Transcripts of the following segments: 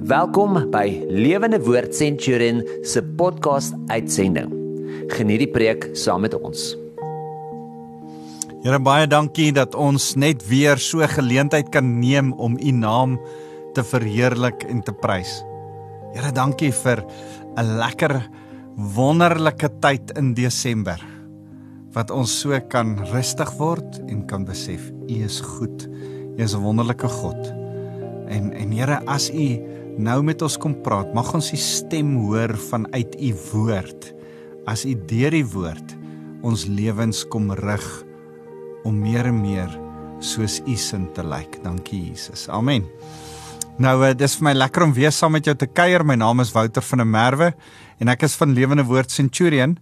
Welkom by Lewende Woord Centurion se podcast uitsending. Geniet die preek saam met ons. Here baie dankie dat ons net weer so geleentheid kan neem om u naam te verheerlik en te prys. Here dankie vir 'n lekker wonderlike tyd in Desember wat ons so kan rustig word en kan besef u is goed. U is 'n wonderlike God. En en Here as u nou met ons kom praat. Mag ons die stem hoor vanuit u woord. As u deur die woord ons lewens kom rig om meer en meer soos u sin te lyk. Dankie Jesus. Amen. Nou uh, dis vir my lekker om weer saam met jou te kuier. My naam is Wouter van der Merwe en ek is van Lewende Woord Centurion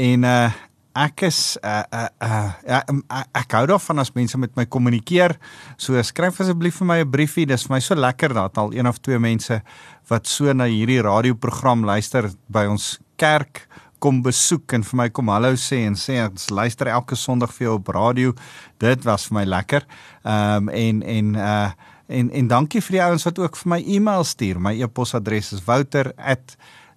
en uh ek is uh uh, uh uh, ek hou daarvan as mense met my kommunikeer. So skryf asseblief vir my 'n briefie. Dis vir my so lekker dat al een of twee mense wat so na hierdie radioprogram luister by ons kerk kom besoek en vir my kom hallo sê en sê ons luister elke Sondag vir jou op radio. Dit was vir my lekker. Ehm um, en en uh en en dankie vir die ouens wat ook vir my e-mail stuur. My e-posadres is wouter@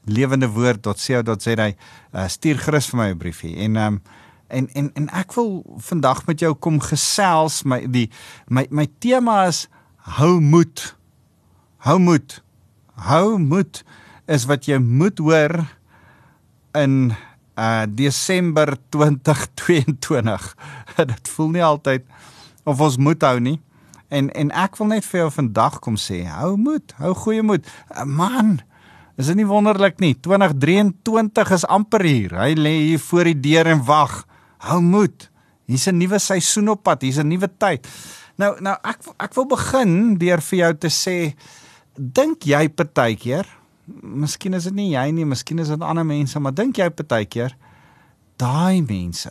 lewendewoord.co.za uh, stuur gerus vir my 'n briefie. En um, en en en ek wil vandag met jou kom gesels my die my my tema is hou moed. Hou moed. Hou moed is wat jy moet hoor in uh Desember 2022 dit voel nie altyd of ons moet hou nie. En en ek wil net vir jou vandag kom sê hou moed hou goeie moed. Uh, man Is dit nie wonderlik nie? 2023 is amper hier. Hy lê hier voor die deur en wag. Hou moed. Hier's 'n nuwe seisoen op pad. Hier's 'n nuwe tyd. Nou nou ek ek wil begin deur vir jou te sê dink jy partykeer, miskien is dit nie jy nie, miskien is dit ander mense, maar dink jy partykeer daai mense,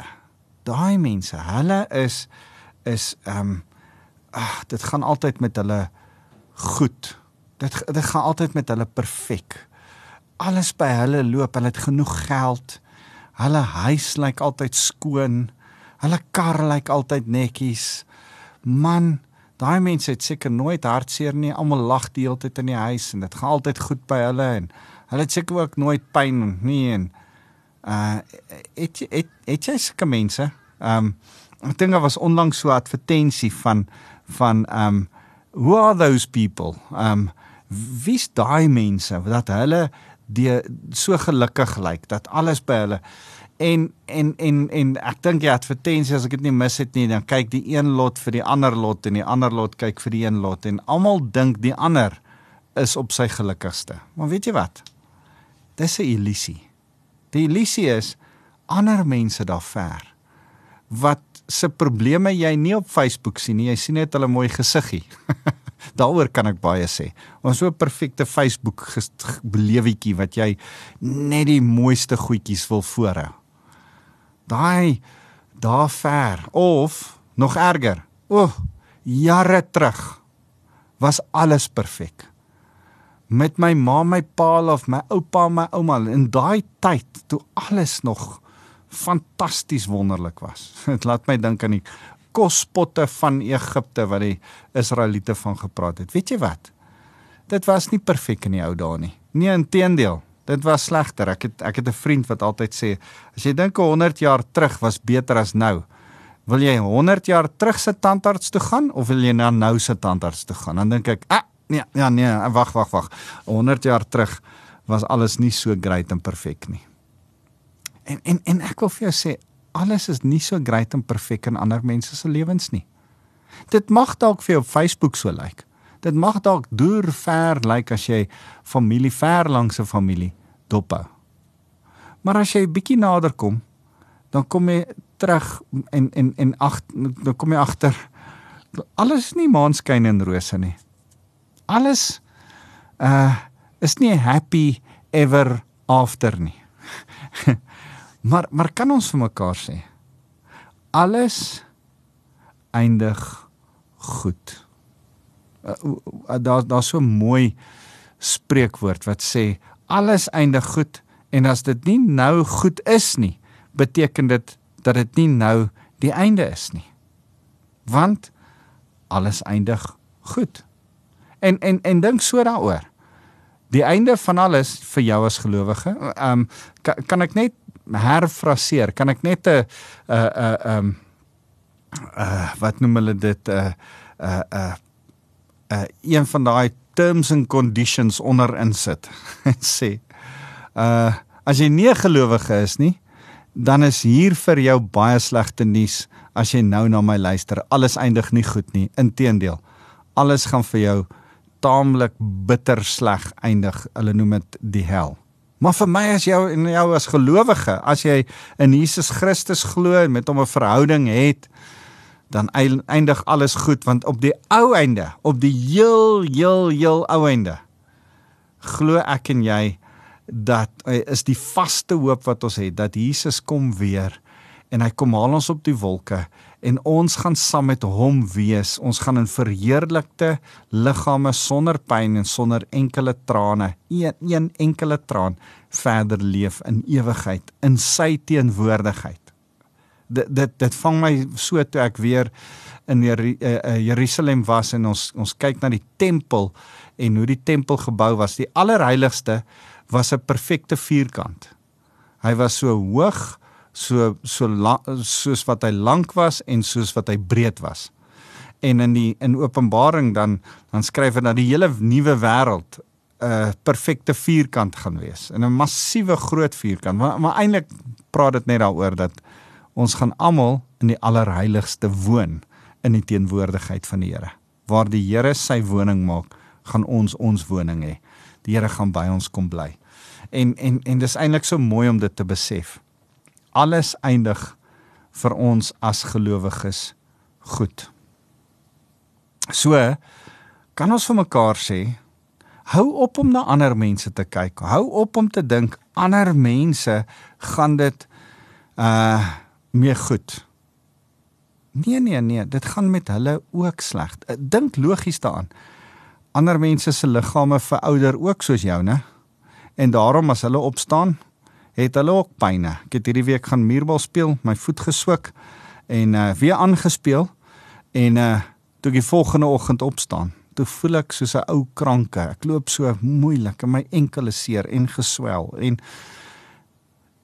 daai mense, hulle is is ehm um, ag dit gaan altyd met hulle goed. Dit dit gaan altyd met hulle perfek alles by hulle loop. Hulle het genoeg geld. Hulle huis lyk altyd skoon. Hulle kar lyk altyd netjies. Man, daai mense het seker nooit hartseer nie. Almal lag die hele tyd in die huis en dit gaan altyd goed by hulle en hulle het seker ook nooit pyn nie en uh het het het jy sulke mense? Um ek dink daar was onlangs so 'n advertensie van van um who are those people? Um wie's daai mense wat hulle die so gelukkig lyk dat alles by hulle en en en en ek dink die advertensie as ek dit nie mis het nie dan kyk die een lot vir die ander lot en die ander lot kyk vir die een lot en almal dink die ander is op sy gelukkigste. Maar weet jy wat? Dis 'n illusie. Die illusie is ander mense daar ver wat se probleme jy nie op Facebook sien nie. Jy sien net hulle mooi gesiggie. Daaroor kan ek baie sê. Ons so 'n perfekte Facebook belewetjie wat jy net die mooiste goedjies wil voorhou. Daai daar ver of nog erger. O, oh, jare terug was alles perfek. Met my ma, my pa of my oupa, my ouma in daai tyd toe alles nog fantasties wonderlik was. Dit laat my dink aan die kospotte van Egipte wat die Israeliete van gepraat het. Weet jy wat? Dit was nie perfek in die ou dae nie. Nee, inteendeel. Dit was slegter. Ek het ek het 'n vriend wat altyd sê, as jy dink 100 jaar terug was beter as nou, wil jy 100 jaar terug se tandarts toe gaan of wil jy na nou se tandarts toe gaan? Dan dink ek, ah, nee, ja, nee, wag, wag, wag. 100 jaar terug was alles nie so great en perfek nie. En en en ek wil vir jou sê, alles is nie so great en perfek in ander mense se lewens nie. Dit mag dalk vir jou op Facebook so lyk. Like. Dit mag dalk deur ver lyk like as jy familie ver langs 'n familie dophou. Maar as jy bietjie nader kom, dan kom jy terug en en en ag dan kom jy agter alles is nie maanskyn en rose nie. Alles uh is nie happy ever after nie. Maar maar kan ons vir mekaar sê alles eindig goed. Uh, uh, daar daar's so mooi spreekwoord wat sê alles eindig goed en as dit nie nou goed is nie, beteken dit dat dit nie nou die einde is nie. Want alles eindig goed. En en en dink so daaroor. Die einde van alles vir jou as gelowige. Ehm um, kan, kan ek net herfraseer? Kan ek net 'n 'n 'n ehm uh wat noem hulle dit? 'n uh, 'n uh, 'n uh, uh, een van daai terms and conditions onder insit en sê uh as jy nie 'n gelowige is nie dan is hier vir jou baie slegte nuus as jy nou na my luister. Alles eindig nie goed nie. Inteendeel alles gaan vir jou taamlik bitter sleg eindig. Hulle noem dit die hel maar vir my as jou en jou as gelowige as jy in Jesus Christus glo en met hom 'n verhouding het dan eindig alles goed want op die ou einde, op die heel heel heel ou einde glo ek en jy dat eh, is die vaste hoop wat ons het dat Jesus kom weer en hy kom haal ons op die wolke en ons gaan saam met hom wees. Ons gaan in verheerlikte liggame sonder pyn en sonder enkele trane, een, een enkele traan verder leef in ewigheid in sy teenwoordigheid dit dit dit vang my so toe ek weer in uh, uh, Jerusalem was en ons ons kyk na die tempel en hoe die tempel gebou was. Die allerheiligste was 'n perfekte vierkant. Hy was so hoog, so so lang, soos wat hy lank was en soos wat hy breed was. En in die in Openbaring dan dan skryf hy dat die hele nuwe wêreld 'n uh, perfekte vierkant gaan wees. 'n massiewe groot vierkant. Maar, maar eintlik praat dit net daaroor dat ons gaan almal in die allerheiligste woon in die teenwoordigheid van die Here. Waar die Here sy woning maak, gaan ons ons woning hê. Die Here gaan by ons kom bly. En en en dis eintlik so mooi om dit te besef. Alles eindig vir ons as gelowiges goed. So kan ons vir mekaar sê hou op om na ander mense te kyk. Hou op om te dink ander mense gaan dit uh mee goed. Nee nee nee, dit gaan met hulle ook sleg. Eh, dink logies daaraan. Ander mense se liggame verouder ook soos joune. En daarom as hulle opstaan, het hulle ook pyne. Ek het hierdie week gaan muurbal speel, my voet geswik en uh weer aangespeel en uh toe ek die volgende oggend opstaan, toe voel ek soos 'n ou kranke. Ek loop so moeilik en my enkele seer en geswel en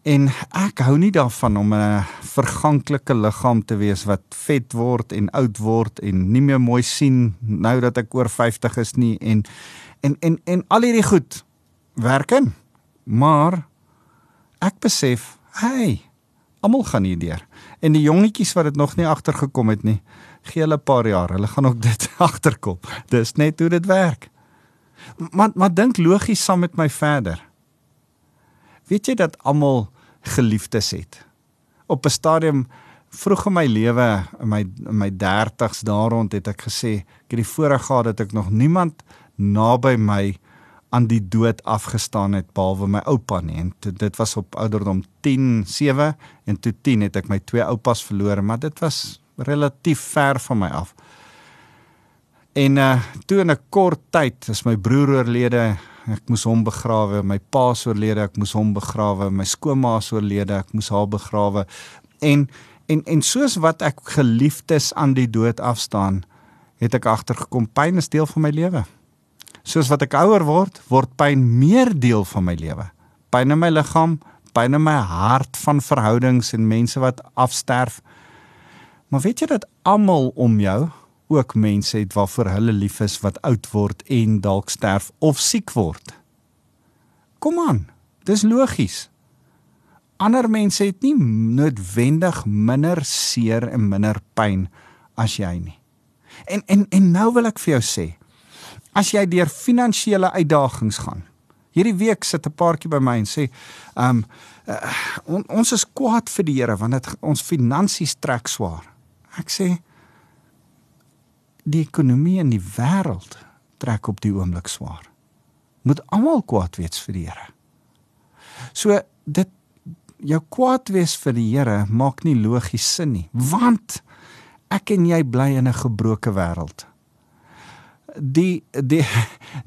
En ek hou nie daarvan om 'n verganklike liggaam te wees wat vet word en oud word en nie meer mooi sien nou dat ek oor 50 is nie en en en en al hierdie goed werk in. Maar ek besef, hey, almal gaan hier deur. En die jongetjies wat dit nog nie agtergekom het nie, gee hulle 'n paar jaar, hulle gaan ook dit agterkom. Dis net hoe dit werk. Maar maar dink logies saam met my verder. Weet jy dat almal geliefdes het. Op 'n stadium vroeg in my lewe, in my in my 30's daar rond het ek gesê, ek het die voorreg gehad dat ek nog niemand naby my aan die dood afgestaan het behalwe my oupa nie. En dit was op ouderdom 10, 7 en toe 10 het ek my twee oupas verloor, maar dit was relatief ver van my af. En uh toe in 'n kort tyd is my broer oorlede ek moes hom begrawe, my pa se oorlede, ek moes hom begrawe, my skoonma se oorlede, ek moes haar begrawe. En en en soos wat ek geliefdes aan die dood afstaan, het ek agtergekom pyn is deel van my lewe. Soos wat ek ouer word, word pyn meer deel van my lewe. Pyn in my liggaam, pyn in my hart van verhoudings en mense wat afsterf. Maar weet jy dat almal om jou ook mense het waarvoor hulle lief is wat oud word en dalk sterf of siek word. Kom aan, dis logies. Ander mense het nie noodwendig minder seer en minder pyn as jy nie. En en en nou wil ek vir jou sê, as jy deur finansiële uitdagings gaan. Hierdie week sit 'n paartjie by my en sê, "Um uh, on, ons is kwaad vir die Here want dit ons finansies trek swaar." Ek sê, die ekonomie in die wêreld trek op die oomblik swaar. Moet almal kwaad wees vir die Here. So dit jou kwaad wees vir die Here maak nie logies sin nie, want ek en jy bly in 'n gebroke wêreld. Die die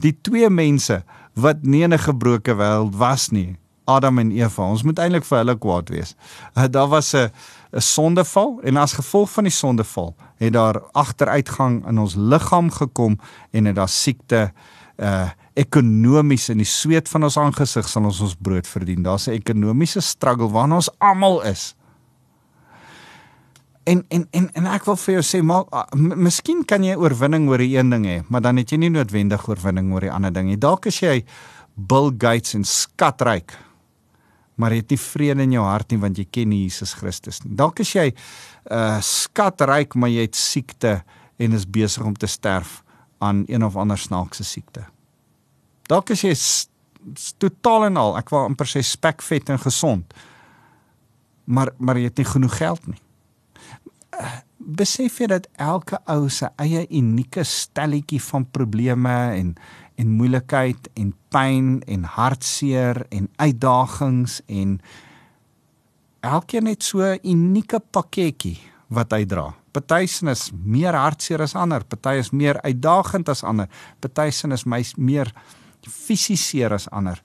die twee mense wat nie in 'n gebroke wêreld was nie, Adam en Eva. Ons moet eintlik vir hulle kwaad wees. Uh, daar was 'n 'n sondeval en as gevolg van die sondeval het daar agteruitgang in ons liggaam gekom en het daar siekte uh ekonomies in die sweet van ons aangesig sal ons ons brood verdien. Daar's 'n ekonomiese struggle waarna ons almal is. En en en en ek wil vir jou sê maar miskien kan jy oorwinning oor die een ding hê, maar dan het jy nie noodwendig oorwinning oor die ander ding nie. Dalk is jy Bill Gates en skatryk. Maar jy het nie vrede in jou hart nie want jy ken nie Jesus Christus nie. Dalk is jy uh skatryk maar jy het siekte en is besig om te sterf aan een of ander snaakse siekte. Dalk is jy totaal en al, ek wil amper sê spekvet en gesond. Maar maar jy het nie genoeg geld nie. Besef jy dat elke ou se eie unieke stelletjie van probleme en en moeilikheid en pyn en hartseer en uitdagings en elkeen het so 'n unieke pakketjie wat hy dra. Party se is meer hartseer as ander, party is meer uitdagend as ander, party se is my meer fisies seer as ander.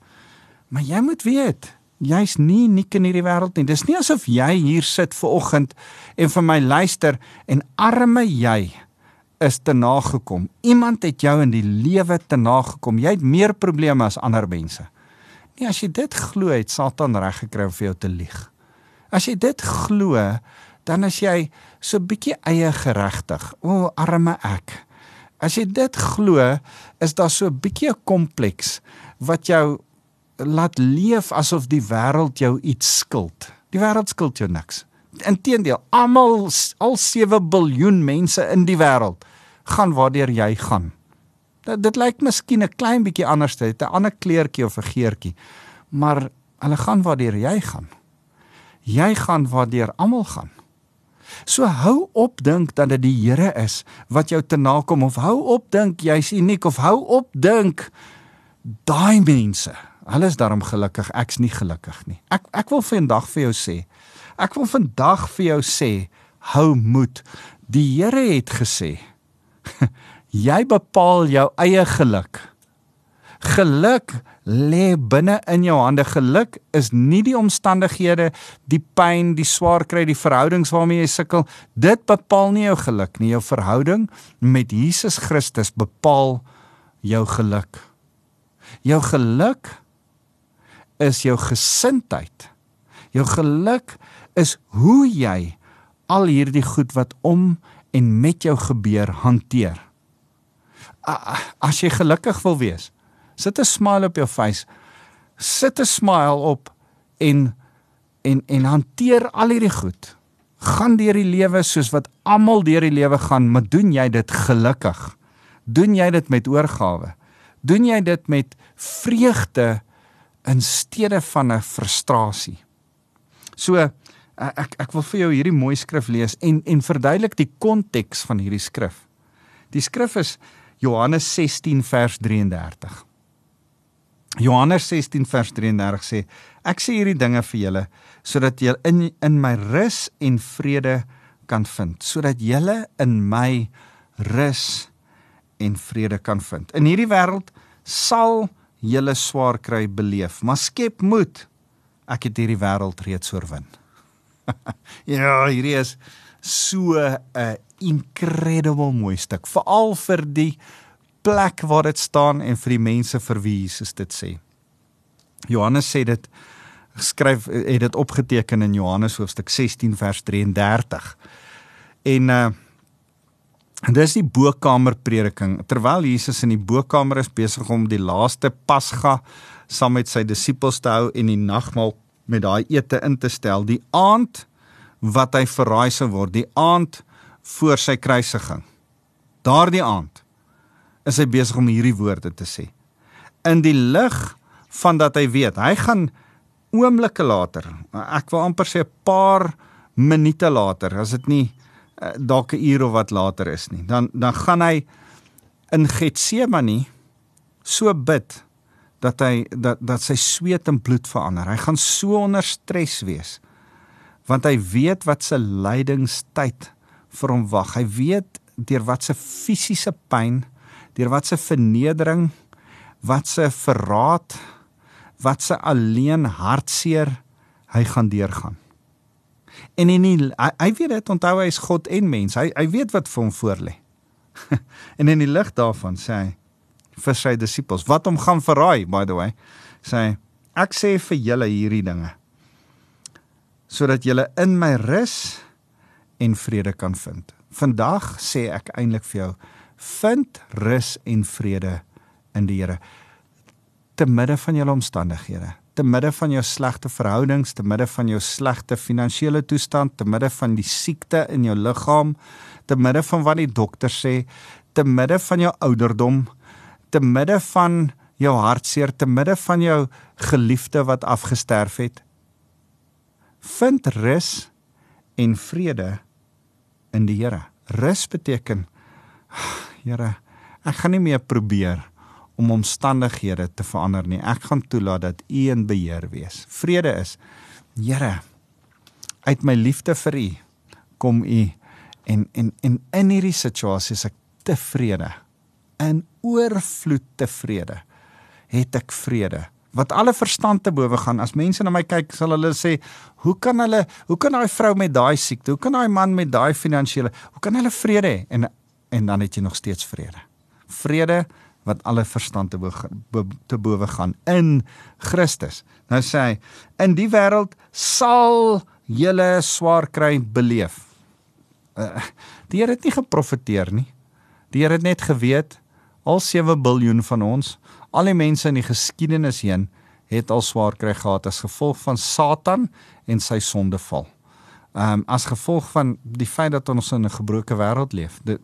Maar jy moet weet, jy's nie uniek in hierdie wêreld nie. Dis nie asof jy hier sit ver oggend en vir my luister en arme jy is te nagekom. Iemand het jou in die lewe te nagekom. Jy het meer probleme as ander mense. Nee, as jy dit glo, het Satan reg gekry om vir jou te lieg. As jy dit glo, dan is jy so bietjie eie geregtig. O, arme ek. As jy dit glo, is daar so 'n bietjie 'n kompleks wat jou laat leef asof die wêreld jou iets skuld. Die wêreld skuld jou niks. Inteendeel, almal al 7 biljoen mense in die wêreld gaan waardeur jy gaan. Dit, dit lyk miskien 'n klein bietjie anders, dit 'n ander kleurtjie of 'n geurtjie, maar hulle gaan waardeur jy gaan. Jy gaan waardeur almal gaan. So hou op dink dat dit die Here is wat jou te nakom of hou op dink jy's uniek of hou op dink daai mense. Hulle is daarom gelukkig, ek's nie gelukkig nie. Ek ek wil vandag vir jou sê. Ek wil vandag vir jou sê, hou moed. Die Here het gesê, jy bepaal jou eie geluk. Geluk lê binne in jou hande. Geluk is nie die omstandighede, die pyn, die swaar kry, die verhoudings waarmee jy sukkel. Dit bepaal nie jou geluk nie. Jou verhouding met Jesus Christus bepaal jou geluk. Jou geluk is jou gesindheid. Jou geluk is hoe jy al hierdie goed wat om en met jou gebeur hanteer. As jy gelukkig wil wees, Sit 'n smile op jou face. Sit 'n smile op en en en hanteer al hierdie goed. Gaan deur die lewe soos wat almal deur die lewe gaan, maar doen jy dit gelukkig? Doen jy dit met oorgawe? Doen jy dit met vreugde in steede van 'n frustrasie? So ek ek wil vir jou hierdie mooi skrif lees en en verduidelik die konteks van hierdie skrif. Die skrif is Johannes 16 vers 33. Johannes 16 vers 33 sê ek sê hierdie dinge vir julle sodat julle in in my rus en vrede kan vind sodat julle in my rus en vrede kan vind. In hierdie wêreld sal julle swaar kry beleef, maar skep moed. Ek het hierdie wêreld reeds oorwin. ja, hierdie is so 'n incredible mooi stuk, veral vir die plek waar dit staan en vir die mense vir wie Jesus dit sê. Johannes sê dit skryf het dit opgeteken in Johannes hoofstuk 16 vers 33. En uh dis die bokkamer prediking. Terwyl Jesus in die bokkamer is besig om die laaste Pasga saam met sy disippels te hou en die nagmaal met daai ete in te stel, die aand wat hy verraai sou word, die aand voor sy kruisiging. Daardie aand is hy besig om hierdie woorde te sê. In die lig van dat hy weet, hy gaan oomblikke later, ek wil amper sê 'n paar minute later, as dit nie uh, dalk 'n uur of wat later is nie, dan dan gaan hy in Getsemane so bid dat hy dat dat sy sweet in bloed verander. Hy gaan so onder stres wees want hy weet wat se lydingstyd vir hom wag. Hy weet deur wat se fisiese pyn deur wat se vernedering, wat se verraad, wat se alleen hartseer hy gaan deurgaan. En in die, hy, hy weet dit onthou hy is God en mens. Hy hy weet wat vir hom voorlê. en in die lig daarvan sê hy vir sy disippels wat hom gaan verraai by the way. Sê ek sê vir julle hierdie dinge sodat julle in my rus en vrede kan vind. Vandag sê ek eintlik vir jou vind rus en vrede in die Here te midde van julle omstandighede te midde van jou slegte verhoudings, te midde van jou slegte finansiële toestand, te midde van die siekte in jou liggaam, te midde van wat die dokter sê, te midde van jou ouderdom, te midde van jou hartseer, te midde van jou geliefde wat afgesterf het. Vind rus en vrede in die Here. Rus beteken Here, ek gaan nie meer probeer nie om omstandighede te verander nie. Ek gaan toelaat dat U in beheer wees. Vrede is Here uit my liefde vir U kom U en en en in hierdie situasie is ek tevrede. In oorvloed tevrede het ek vrede wat alle verstand te bowe gaan. As mense na my kyk, sal hulle sê, "Hoe kan hulle, hoe kan daai vrou met daai siekte, hoe kan daai man met daai finansiële, hoe kan hulle vrede hê?" En en dan het jy nog steeds vrede. Vrede wat alle verstand te bowe te bowe gaan in Christus. Nou sê hy, in die wêreld sal julle swaar kry beleef. Uh, die Here het nie geprofeteer nie. Die Here het net geweet al 7 miljard van ons, al die mense in die geskiedenis heen het al swaar kry gehad as gevolg van Satan en sy sondeval. Ehm um, as gevolg van die feit dat ons in 'n gebroke wêreld leef. De,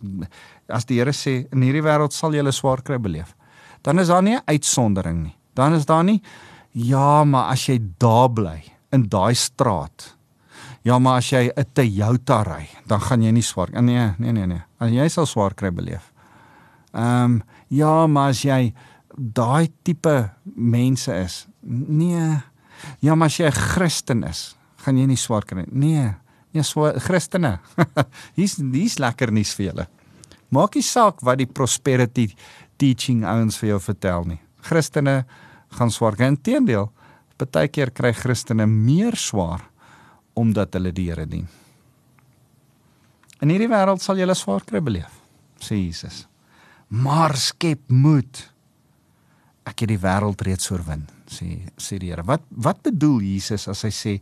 as die Here sê in hierdie wêreld sal jy swaar kry beleef. Dan is daar nie 'n uitsondering nie. Dan is daar nie ja, maar as jy daar bly in daai straat. Ja, maar as jy 'n Toyota ry, dan gaan jy nie swaar nee, nee, nee, nee. As jy sal swaar kry beleef. Ehm um, ja, maar as jy daai tipe mense is. Nee. Ja, maar as jy 'n Christen is, gaan jy nie swaar kry nie. Nee. Ja, so Christene. hier's hier's lekker nuus vir julle. Maak nie saak wat die prosperity teaching ouens vir jou vertel nie. Christene gaan swaar kry. Inteendeel, baie keer kry Christene meer swaar omdat hulle die Here dien. In hierdie wêreld sal jy swaar kry beleef, sê Jesus. Maar skep moed. Ek het die wêreld reeds oorwin, sê sê die Here. Wat wat bedoel Jesus as hy sê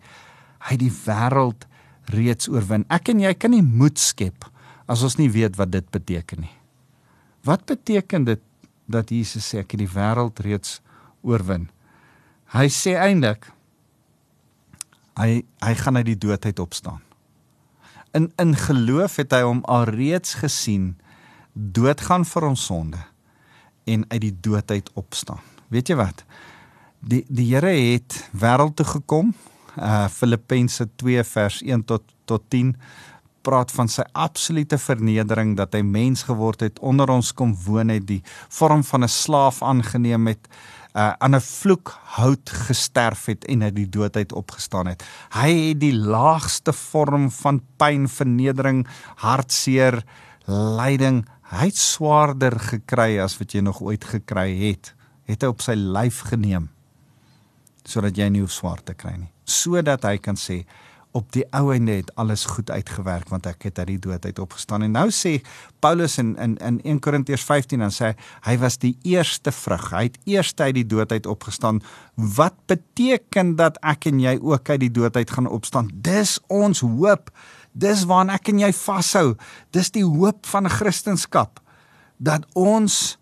hy het die wêreld reeds oorwin. Ek en jy kan nie moed skep as ons nie weet wat dit beteken nie. Wat beteken dit dat Jesus sê ek het die wêreld reeds oorwin? Hy sê eintlik hy hy gaan uit die dood uit opstaan. In in geloof het hy hom alreeds gesien doodgaan vir ons sonde en uit die dood uit opstaan. Weet jy wat? Die die Here het wêreld toe gekom uh Filippense 2 vers 1 tot tot 10 praat van sy absolute vernedering dat hy mens geword het onder ons kom woon het die vorm van 'n slaaf aangeneem het uh aan 'n vloek hout gesterf het en uit die dood uit opgestaan het. Hy het die laagste vorm van pyn, vernedering, hartseer, lyding, hy het swaarder gekry as wat jy nog ooit gekry het. Het hy op sy lyf geneem sodat jy nie hoef swaar te kry nie sodat hy kan sê op die ou einde het alles goed uitgewerk want ek het uit die dood uit opgestaan. En nou sê Paulus in in in 1 Korintiërs 15 dan sê hy was die eerste vrug. Hy het eers uit die dood uit opgestaan. Wat beteken dat ek en jy ook uit die dood uit gaan opstaan? Dis ons hoop. Dis waarna ek en jy vashou. Dis die hoop van Christendom. Dat ons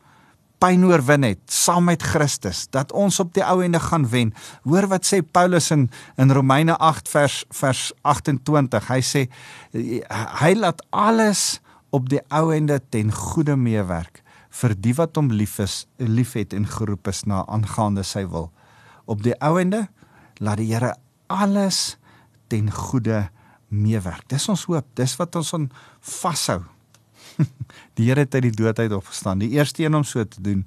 pyn oorwin het saam met Christus dat ons op die ou ende gaan wen. Hoor wat sê Paulus in in Romeine 8 vers vers 28. Hy sê hy laat alles op die ou ende ten goeie meewerk vir die wat hom lief is, liefhet en geroep is na aangaande sy wil. Op die ou ende laat die Here alles ten goeie meewerk. Dis ons hoop, dis wat ons on vashou die Here het uit die dood uit opgestaan. Die eerste een om so te doen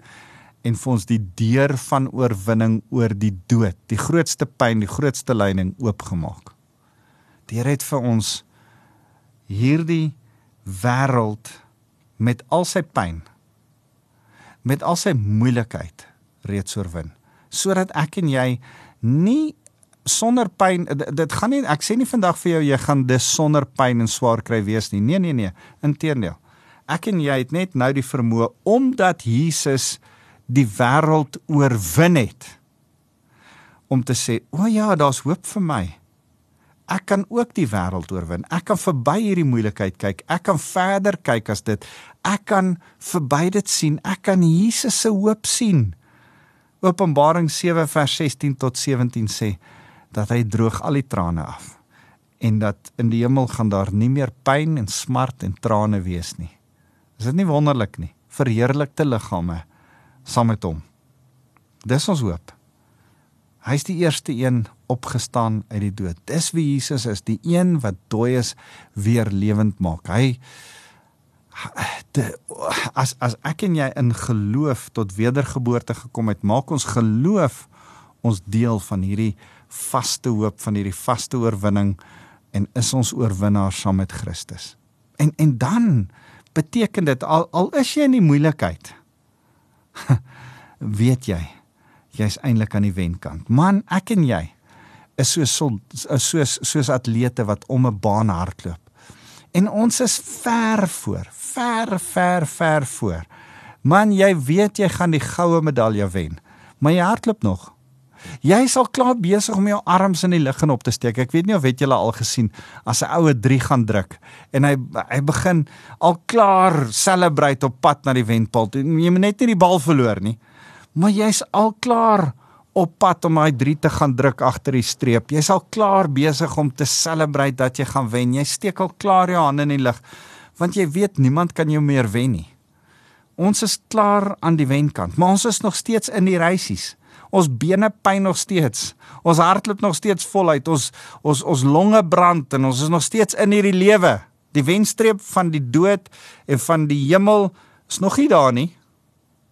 en vir ons die deur van oorwinning oor die dood, die grootste pyn, die grootste lyding oopgemaak. Die Here het vir ons hierdie wêreld met al sy pyn met al sy moeilikheid reeds oorwin sodat ek en jy nie sonder pyn dit gaan nie ek sê nie vandag vir jou jy gaan dis sonder pyn en swaar kry wees nie nee nee nee inteendeel ek en jy het net nou die vermoë omdat Jesus die wêreld oorwin het om te sê, "O ja, daar's hoop vir my." Ek kan ook die wêreld oorwin. Ek kan verby hierdie moeilikheid kyk. Ek kan verder kyk as dit. Ek kan verby dit sien. Ek kan Jesus se hoop sien. Openbaring 7 vers 16 tot 17 sê dat hy droog al die trane af en dat in die hemel gaan daar nie meer pyn en smart en trane wees nie. Is dit nie wonderlik nie? Verheerlikte liggame saam met hom. Dis ons hoop. Hy's die eerste een opgestaan uit die dood. Dis wie Jesus is, die een wat dooi is weer lewend maak. Hy de, as as ek en jy in geloof tot wedergeboorte gekom het, maak ons geloof ons deel van hierdie vaste hoop van hierdie vaste oorwinning en is ons oorwinnaar saam met Christus. En en dan beteken dit al al is jy in die moeilikheid weet jy jy's eintlik aan die wenkant. Man, ek en jy is so soos soos atlete wat om 'n baan hardloop. En ons is ver voor, ver ver ver voor. Man, jy weet jy gaan die goue medalje wen, maar jy hardloop nog. Jy sal klaar besig om jou arms in die lug en op te steek. Ek weet nie of het julle al gesien as 'n oue 3 gaan druk en hy hy begin al klaar celebrate op pad na die wenpaal. Jy moet net nie die bal verloor nie maar jy's al klaar op pad om daai 3 te gaan druk agter die streep. Jy's al klaar besig om te celebrate dat jy gaan wen. Jy steek al klaar jou hande in die lug want jy weet niemand kan jou meer wen nie. Ons is klaar aan die wenkant, maar ons is nog steeds in die reisies. Ons bene pyn nog steeds. Ons hartklop nog steeds voluit. Ons ons ons longe brand en ons is nog steeds in hierdie lewe. Die wenstreep van die dood en van die hemel is nog nie daar nie.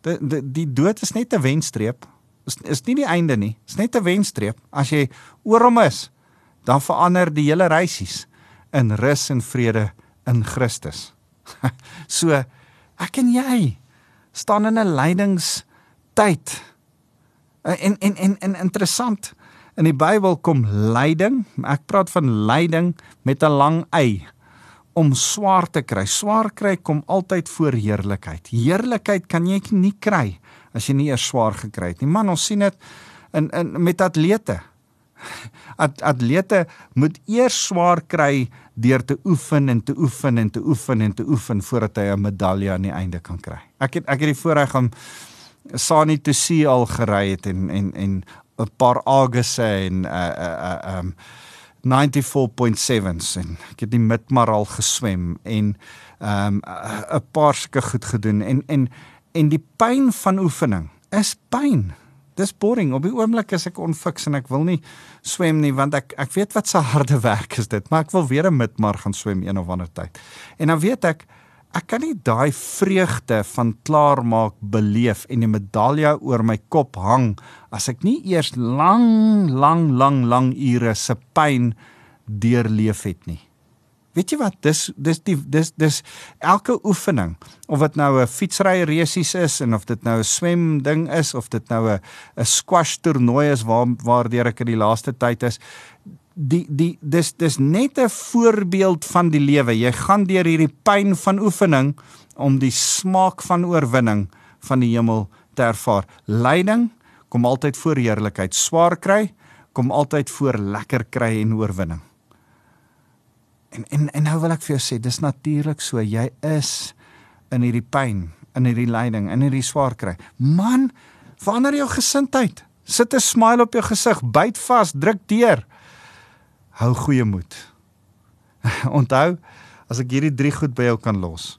Die, die die dood is net 'n wenstreep. Is is nie die einde nie. Is net 'n wenstreep. As jy oor hom is, dan verander die hele reisies in rus en vrede in Christus. so ek en jy staan in 'n lydingstyd. En en en en interessant. In die Bybel kom lyding, ek praat van lyding met 'n lang y om swaar te kry. Swaar kry kom altyd voor heerlikheid. Heerlikheid kan jy nie kry as jy nie eers swaar gekry het nie. Man, ons sien dit in in met atlete. At, atlete moet eers swaar kry deur te oefen en te oefen en te oefen en te oefen voordat hy 'n medalje aan die einde kan kry. Ek het ek het die voorreg om Sani to see al gery het en en en 'n paar Auguste en uh uh um 94.7s en ek het die midmar al geswem en ehm um, 'n paar sulke goed gedoen en en en die pyn van oefening is pyn. Dis boring. Op die oomblik is ek onfiks en ek wil nie swem nie want ek ek weet wat se harde werk is dit, maar ek wil weer 'n midmar gaan swem een of ander tyd. En dan weet ek ek kan nie daai vreugde van klaarmaak beleef en die medalje oor my kop hang as ek nie eers lang lang lang lang ure se pyn deurleef het nie. Weet jy wat? Dis dis die dis dis elke oefening of dit nou 'n fietsry resies is en of dit nou 'n swem ding is of dit nou 'n 'n squash toernooi is waar waardeur ek in die laaste tyd is die die dis dis net 'n voorbeeld van die lewe. Jy gaan deur hierdie pyn van oefening om die smaak van oorwinning van die hemel te ervaar. Lyding kom altyd voor heerlikheid. Swaar kry kom altyd voor lekker kry en oorwinning. En en en nou wil ek vir jou sê, dis natuurlik so. Jy is in hierdie pyn, in hierdie lyding, in hierdie swaar kry. Man, verander jou gesindheid. Sit 'n smile op jou gesig, byt vas, druk deur hou goeie moed. Onthou, as ek hierdie drie goed by jou kan los.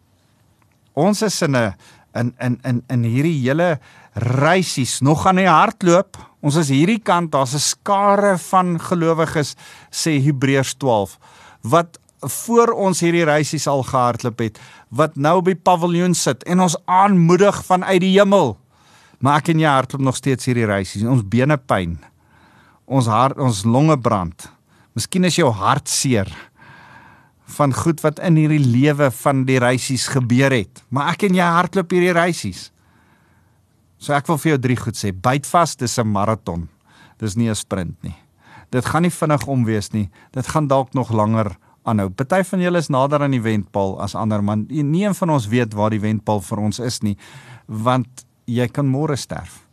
Ons is in 'n in in in in hierdie hele reisies nog aan die hardloop. Ons is hierdie kant, daar's 'n skare van gelowiges sê Hebreërs 12 wat voor ons hierdie reisies al gehardloop het, wat nou op die paviljoen sit en ons aanmoedig vanuit die hemel. Maar ek en jy hardloop nog steeds hierdie reisies. Ons bene pyn. Ons hart, ons longe brand. Miskien is jou hart seer van goed wat in hierdie lewe van die reisies gebeur het. Maar ek en jy hardloop hierdie reisies. So ek wil vir jou drie goed sê. Byt vas, dis 'n maraton. Dis nie 'n sprint nie. Dit gaan nie vinnig om wees nie. Dit gaan dalk nog langer aanhou. Party van julle is nader aan die wendpaal as ander, man. Nie een van ons weet waar die wendpaal vir ons is nie, want jy kan môre sterf.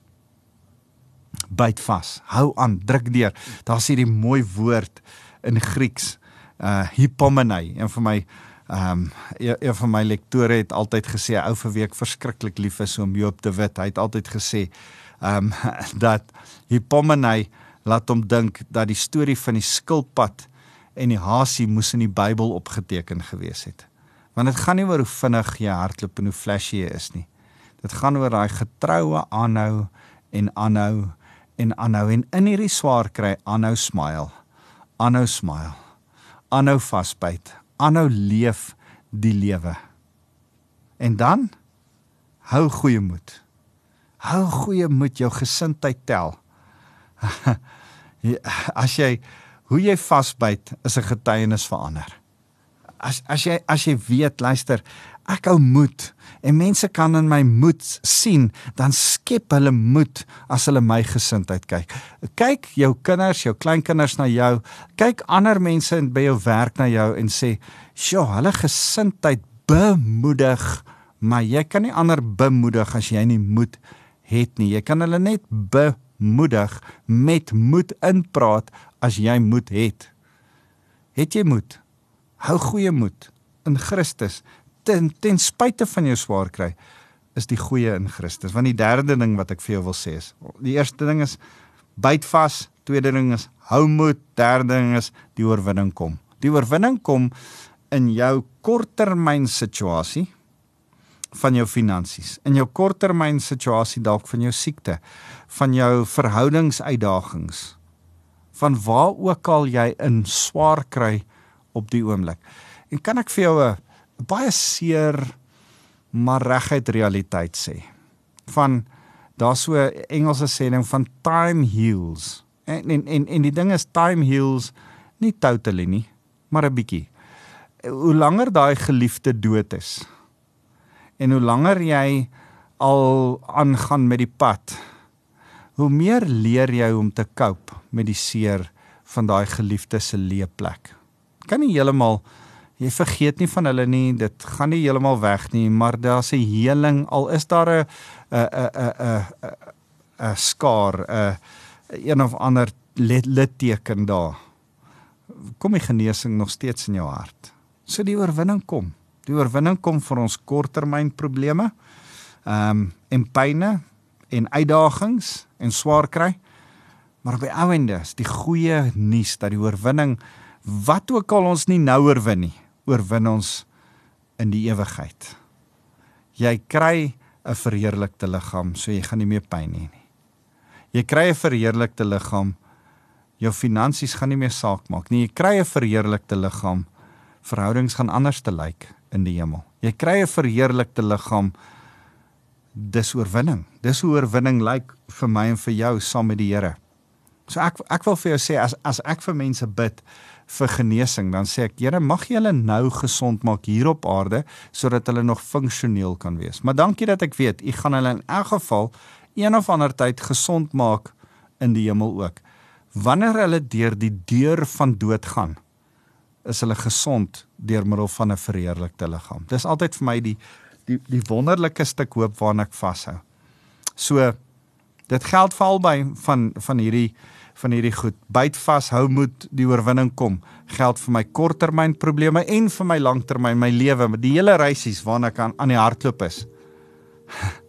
Byt vas, hou aan, druk deur. Daar's hierdie mooi woord in Grieks, uh hypomene, een van my ehm um, een van my lektore het altyd gesê ou vir week verskriklik lief is om Joop de Wit. Hy het altyd gesê ehm um, dat hypomene laat hom dink dat die storie van die skilpad en die hasie moes in die Bybel opgeteken gewees het. Want dit gaan nie oor hoe vinnig jy hardloop en hoe flashy jy is nie. Dit gaan oor daai getroue aanhou en aanhou en aanhou en in hierdie swaar kry aanhou smile. Aanhou smile. Aanhou vasbyt. Aanhou leef die lewe. En dan hou goeie moed. Hou goeie moed jou gesindheid tel. As jy hoe jy vasbyt is 'n getuienis vir ander as as jy as jy weet luister ek hou moed en mense kan in my moed sien dan skep hulle moed as hulle my gesindheid kyk. Kyk jou kinders jou kleinkinders na jou. Kyk ander mense by jou werk na jou en sê sjoe hulle gesindheid bemoedig maar jy kan nie ander bemoedig as jy nie moed het nie. Jy kan hulle net bemoedig met moed inpraat as jy moed het. Het jy moed? Hou goeie moed in Christus ten ten spyte van jou swaar kry is die goeie in Christus. Want die derde ding wat ek vir jou wil sê is die eerste ding is byt vas. Tweede ding is hou moed. Derde ding is die oorwinning kom. Die oorwinning kom in jou korttermyn situasie van jou finansies in jou korttermyn situasie dalk van jou siekte van jou verhoudingsuitdagings van waar ook al jy in swaar kry op die oomblik. En kan ek vir jou 'n baie seer maar reguit realiteit sê. Van daar so Engelse sêding van time heals. En en en en die ding is time heals nie totally nie, maar 'n bietjie. Hoe langer daai geliefde dood is en hoe langer jy al aangaan met die pad, hoe meer leer jy om te cope met die seer van daai geliefde se leeplek kan nie heeltemal jy vergeet nie van hulle nie, dit gaan nie heeltemal weg nie, maar daar's 'n heling al is daar 'n 'n 'n 'n 'n skaar, 'n een of ander litteken daar. Kom die genesing nog steeds in jou hart. So die oorwinning kom. Die oorwinning kom vir ons korttermyn probleme. Ehm um, en pyne en uitdagings en swaar kry. Maar by ouende is die goeie nuus dat die oorwinning wat ook al ons nie nou oorwin nie, oorwin ons in die ewigheid. Jy kry 'n verheerlikte liggaam, so jy gaan nie meer pyn hê nie. Jy kry 'n verheerlikte liggaam. Jou finansies gaan nie meer saak maak nie. Jy kry 'n verheerlikte liggaam. Verhoudings gaan anders te lyk in die hemel. Jy kry 'n verheerlikte liggaam. Dis oorwinning. Dis hoe oorwinning lyk vir my en vir jou saam met die Here. So ek ek wil vir jou sê as as ek vir mense bid vir genesing, dan sê ek, Here, mag jy hulle nou gesond maak hier op aarde sodat hulle nog funksioneel kan wees. Maar dankie dat ek weet u gaan hulle in elk geval een of ander tyd gesond maak in die hemel ook. Wanneer hulle deur die deur van dood gaan, is hulle gesond deur middel van 'n verheerlikte liggaam. Dis altyd vir my die die die wonderlike stuk hoop waarna ek vashou. So dit geld vir albei van van hierdie van hierdie goed. Byt vas, hou moed, die oorwinning kom. Geld vir my korttermyn probleme en vir my langtermyn my lewe, met die hele reisies waarna ek aan, aan die hardloop is.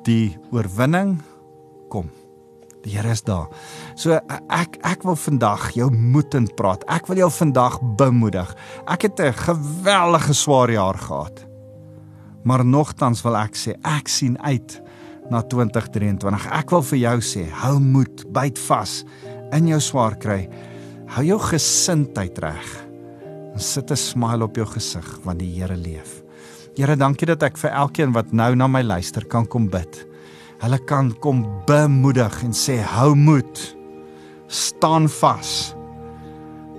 Die oorwinning kom. Die Here is daar. So ek ek wil vandag jou moed in praat. Ek wil jou vandag bemoedig. Ek het 'n geweldige swaar jaar gehad. Maar nogtans wil ek sê ek sien uit na 2023. Ek wil vir jou sê, hou moed, byt vas in jou swaar kry. Hou jou gesindheid reg. En sit 'n smile op jou gesig want die Here leef. Here, dankie dat ek vir elkeen wat nou na my luister kan kom bid. Hulle kan kom bemoedig en sê hou moed. Staan vas.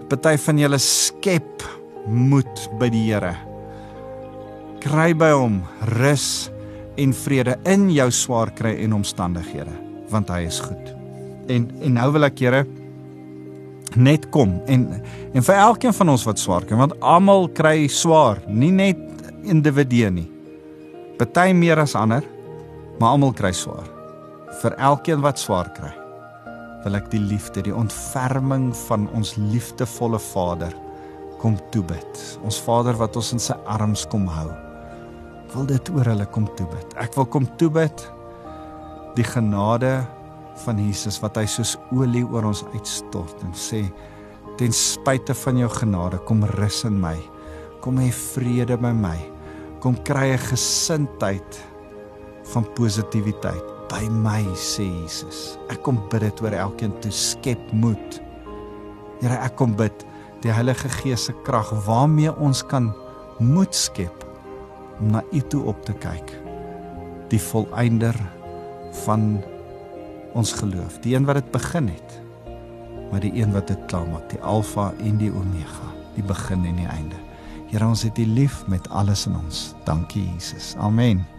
Party van julle skep moed by die Here. Kry by hom rus en vrede in jou swaar kry en omstandighede want hy is goed. En en nou wil ek Here net kom en en vir elkeen van ons wat swaar kry want almal kry swaar, nie net individue nie. Party meer as ander, Maar almal kry swaar. Vir elkeen wat swaar kry, wil ek die liefde, die ontferming van ons liefdevolle Vader kom toebid. Ons Vader wat ons in sy arms kom hou. Wil dit oor hulle kom toebid. Ek wil kom toebid die genade van Jesus wat hy soos olie oor ons uitstort en sê ten spyte van jou genade kom rus in my. Kom hê vrede by my. Kom kry 'n gesindheid van positiwiteit by my sê Jesus. Ek kom bid dit oor elkeen toe. Skep moed. Here ek kom bid die Heilige Gees se krag waarmee ons kan moed skep om na U toe op te kyk die volëinder van ons geloof, die een wat dit begin het, maar die een wat dit klaarmaak, die alfa en die omega, die begin en die einde. Here ons het U lief met alles in ons. Dankie Jesus. Amen.